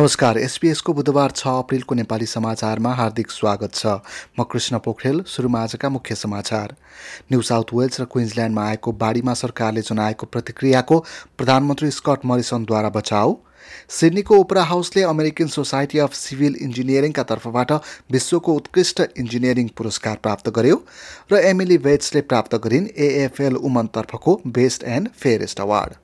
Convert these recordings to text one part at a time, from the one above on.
नमस्कार एसपिएसको बुधबार छ अप्रेलको नेपाली समाचारमा हार्दिक स्वागत छ। म कृष्ण पोखरेल सुरुमा आजका मुख्य समाचार। न्यू साउथ वेल्स र क्विन्सल्यान्डमा आएको बाढीमा सरकारले जनाएको प्रतिक्रियाको प्रधानमन्त्री स्कट मरिसनद्वारा बचाउ। सिडनीको ओपरा हाउसले अमेरिकन सोसाइटी अफ सिभिल इन्जिनियरिङका तर्फबाट विश्वको उत्कृष्ट इन्जिनियरिङ पुरस्कार प्राप्त गर्यो र एमिली वेट्सले प्राप्त गरिन् AFL उमनतर्फको best and fairest award.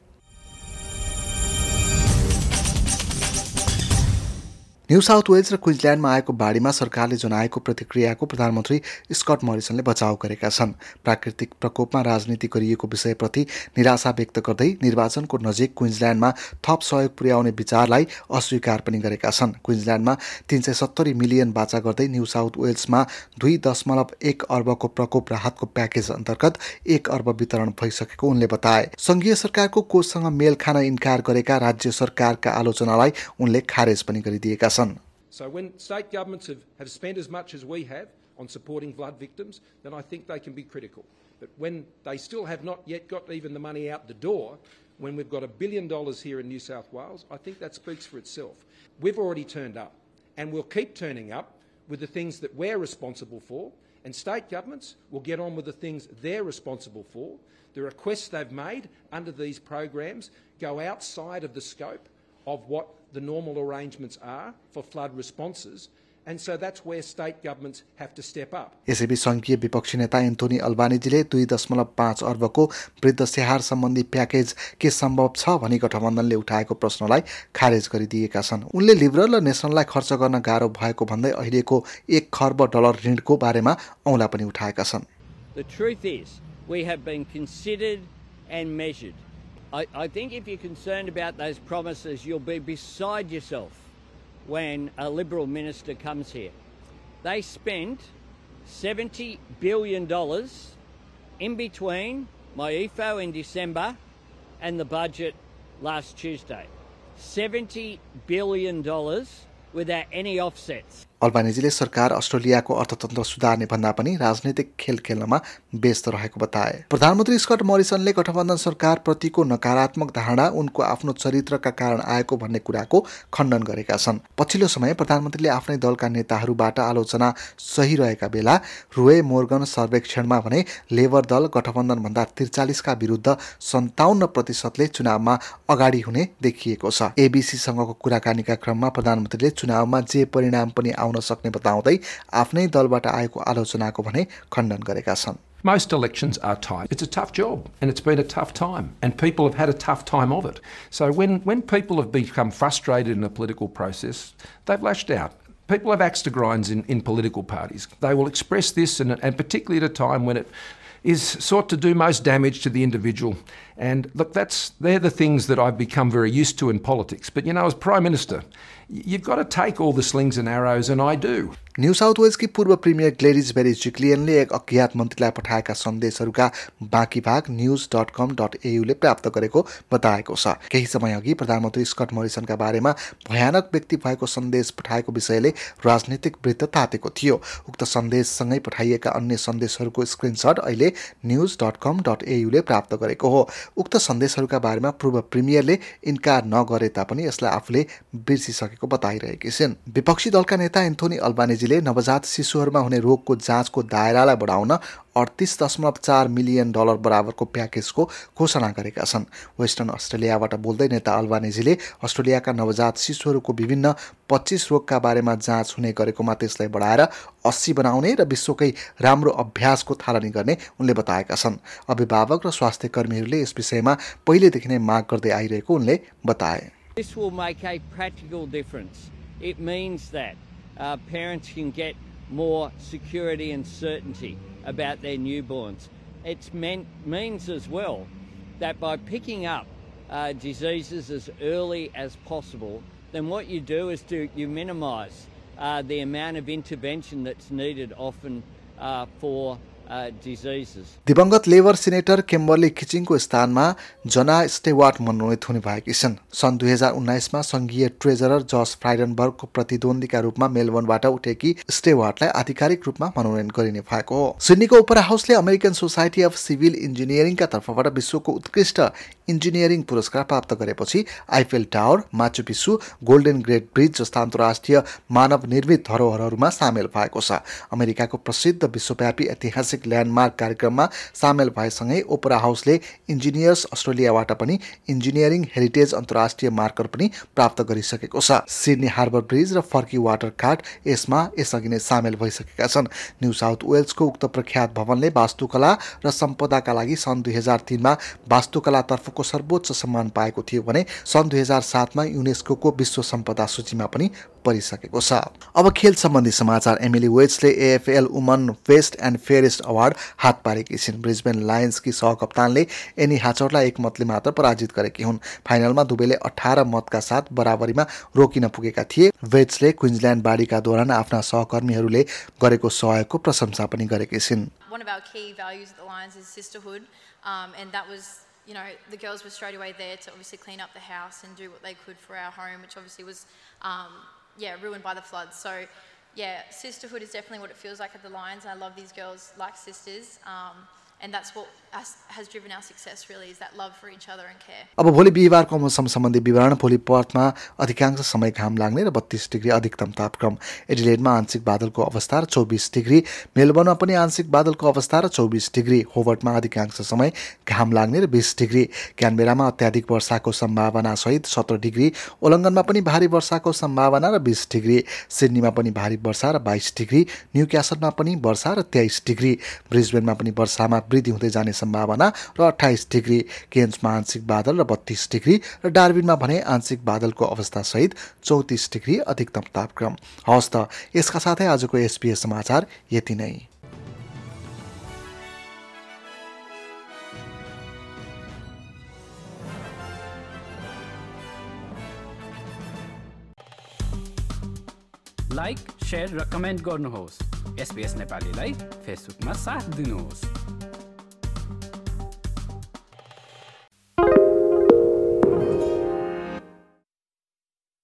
New south Wales र क्विन्सल्यान्डमा आएको बाढीमा सरकारले जनाएको प्रतिक्रियाको प्रधानमन्त्री स्कट मरिसनले बचाउ गरेका छन्। प्राकृतिक प्रकोपमा राजनीति गरिएको विषयप्रति निराशा व्यक्त गर्दै निर्वाचनको नजिक क्विन्सल्यान्डमा थप सहयोग पुर्याउने विचारलाई अस्वीकार पनि गरेका छन्। क्विन्सल्यान्डमा तिन सय सत्तरी मिलियन बाचा गर्दै न्यू साउथ वेल्समा दुई दशमलव एक अर्बको प्रकोप राहतको प्याकेज अन्तर्गत एक अर्ब वितरण भइसकेको उनले बताए। सङ्घीय सरकारको कोषसँग मेल खान इन्कार गरेका राज्य सरकारका आलोचनालाई उनले खारेज पनि गरिदिएका So when state governments have, have spent as much as we have on supporting flood victims, then I think they can be critical. But when they still have not yet got even the money out the door, when we've got a billion dollars here in New South Wales, I think that speaks for itself. We've already turned up, and we'll keep turning up with the things that we're responsible for, and state governments will get on with the things they're responsible for. The requests they've made under these programs go outside of the scope of what the normal arrangements are for flood responses. And so that's where state governments have to step up. यसैबीच सङ्घीय विपक्षी नेता Anthony अल्बानीजीले दुई दशमलव पाँच अर्बको वृद्ध स्याहार सम्बन्धी प्याकेज के सम्भव छ भनी गठबन्धनले उठाएको प्रश्नलाई खारेज गरिदिएका छन् उनले लिबरल र नेसनललाई खर्च गर्न गाह्रो भएको भन्दै अहिलेको एक खर्ब डलर ऋणको बारेमा औँला पनि उठाएका छन् The truth is, we have been considered and measured. I, I think if you're concerned about those promises, you'll be beside yourself when a Liberal minister comes here. They spent $70 billion in between my EFO in December and the budget last Tuesday. $70 billion without any offsets. अल्बानिजीले सरकार अस्ट्रेलियाको अर्थतन्त्र सुधार्ने भन्दा पनि राजनैतिक खेल खेल्नमा व्यस्त रहेको बताए। प्रधानमन्त्री स्कट मरिसनले गठबन्धन सरकार प्रतिको नकारात्मक धारणा उनको आफ्नो चरित्रका कारण आएको भन्ने कुराको खण्डन गरेका छन्। पछिल्लो समय प्रधानमन्त्रीले आफ्नै दलका नेताहरूबाट आलोचना सही रहेका बेला रुए मोर्गन सर्वेक्षणमा भने लेबर दल गठबन्धनभन्दा त्रिचालिसका विरुद्ध सन्ताउन्न प्रतिशतले चुनावमा अगाडि हुने देखिएको छ। एबिसीसँगको कुराकानीका क्रममा प्रधानमन्त्रीले चुनावमा जे परिणाम पनि आउन सक्ने बताउँदै आफ्नै दलबाट आएको आलोचनाको भने खण्डन गरेका छन् Most elections are tight. It's a tough job and it's been a tough time and people have had a tough time of it. So when, when people have become frustrated in a political process, they've lashed out. People have axe to grinds in, in political parties. They will express this and, and particularly at a time when it is sought to do most damage to the individual. And look, that's they're the things that I've become very used to in politics. But you know, as Prime Minister, you've got to take all the slings and arrows, and I do. New south वेल्सकी पूर्व premier ग्लेरिज बेरी जिक्लियनले एक अज्ञात मन्त्रीलाई पठाएका सन्देशहरूका बाँकी भाग news dot com dot एयुले प्राप्त गरेको बताएको छ केही समय अघि प्रधानमन्त्री स्कट मोरिसनका बारेमा भयानक व्यक्ति भएको सन्देश पठाएको विषयले राजनीतिक वृत्त तातेको थियो उक्त सन्देशसँगै पठाइएका अन्य सन्देशहरूको स्क्रिनसट अहिले न्युज डट कम डट एयुले प्राप्त गरेको हो उक्त सन्देशहरूका बारेमा पूर्व प्रिमियरले इन्कार नगरे तापनि यसलाई आफूले बिर्सिसकेको बताइरहेकी छिन्। विपक्षी दलका नेता एन्थोनी अल्बानेजीले नवजात शिशुहरूमा हुने रोगको जाँचको दायरालाई बढाउन अडतिस दशमलव चार मिलियन डलर बराबरको प्याकेजको घोषणा गरेका छन्। वेस्टर्न अस्ट्रेलियाबाट बोल्दै नेता अल्बानेजीले अस्ट्रेलियाका नवजात शिशुहरूको विभिन्न पच्चिस रोगका बारेमा जाँच हुने गरेकोमा त्यसलाई बढाएर अस्सी बनाउने र विश्वकै राम्रो अभ्यासको थालनी गर्ने उनले बताएका छन्। अभिभावक र स्वास्थ्य कर्मीहरूले यस विषयमा पहिलेदेखि नै माग गर्दै आइरहेको उनले बताए। This will make a practical difference. It means that uh, parents can get more security and certainty. About their newborns. It means as well that by picking up uh, diseases as early as possible, then what you do is to you minimise uh, the amount of intervention that's needed often uh, for. दिवंगत labour senator Kimberley खिचिङको स्थानमा जना Stewart मनोनित हुने भएकी छन्। सन् दुई हजार उन्नाइसमा सङ्घीय ट्रेजरर जस फ्राइडनबर्गको प्रतिद्वन्दीका रूपमा मेलबर्नबाट उठेकी स्टेवार्टलाई आधिकारिक रूपमा मनोनयन गरिने भएको हो। सिडनीको ओपरा हाउसले अमेरिकन सोसाइटी अफ सिभिल इन्जिनियरिङका तर्फबाट विश्वको उत्कृष्ट इन्जिनियरिङ पुरस्कार प्राप्त गरेपछि Eiffel tower Machu Picchu golden gate bridge जस्ता अन्तर्राष्ट्रिय मानव निर्मित धरोहरहरूमा सामेल भएको छ। अमेरिकाको प्रसिद्ध विश्वव्यापी ऐतिहासिक ल्यान्डमार्क कार्यक्रममा सामेल भएसँगै ओपरा हाउसले इन्जिनियर्स अस्ट्रेलियाबाट पनि इन्जिनियरिङ हेरिटेज अन्तर्राष्ट्रिय मार्कर पनि प्राप्त गरिसकेको छ। सिडनी हार्बर ब्रिज र फर्की वाटर कार्ट यसमा यसअघि नै सामेल भइसकेका छन्। न्यू साउथ वेल्सको उक्त प्रख्यात भवनले वास्तुकला र सम्पदाका लागि सन् दुई हजार तिनमा वास्तुकलातर्फ को सर्वोच्च सम्मान पाएको थियो भने सन् दुई हजार सातमा युनेस्को विश्व सम्पदा सूचीमा पनि परिसकेको छ। अब खेल सम्बन्धी समाचार Emily Weasley AFL women best and fairest award हात पारेकी छिन्। ब्रिजबेन लायन्सकी सहकप्तानले एनी हाचरलाई एक मतले मात्र पराजित गरेकी हुन्। फाइनलमा दुवैले अठार मतका साथ बराबरीमा रोकिन पुगेका थिए। वेट्सले क्विन्सल्यान्ड बाढीका दौरान आफ्ना सहकर्मीहरूले गरेको सहयोगको प्रशंसा पनि गरेकी छिन्। One of our key values at the Lions is sisterhood, um, and that was you know, the girls were straight away there to obviously clean up the house and do what they could for our home, which obviously was, um, yeah, ruined by the floods. So, yeah, sisterhood is definitely what it feels like at the Lions. I love these girls like sisters. Um, अब भोलि बिहिबारको मौसम सम्बन्धी विवरण भोलि पर्थमा अधिकांश समय घाम लाग्ने र बत्तीस डिग्री अधिकतम तापक्रम। एडिलेडमा आंशिक बादलको अवस्था र चौबिस डिग्री। मेलबर्नमा पनि आंशिक बादलको अवस्था र चौबिस डिग्री। होवर्टमा अधिकांश समय घाम लाग्ने र बिस डिग्री। क्यानबेरामा अत्याधिक वर्षाको सम्भावना सहित सत्र डिग्री। ओलङ्गनमा पनि भारी वर्षाको सम्भावना र बिस डिग्री। सिडनीमा पनि भारी वर्षा र बाइस डिग्री। न्यू क्यासलमा पनि वर्षा र तेइस डिग्री। ब्रिजबेनमा पनि वर्षामा वृद्धि हुँदै जाने सम्भावना र अठाइस डिग्री केन्समा आंशिक बादल र बत्तीस डिग्री र डार्बिनमा भने आंशिक बादलको अवस्थासहित चौतिस डिग्री अधिकतम तापक्रम। हवस् त यसका साथै आजको एसपिएस समाचार यति नै। लाइक सेयर र कमेन्ट गर्नुहोस्। एसपिएस नेपालीलाई फेसबुकमा साथ दिनुहोस्।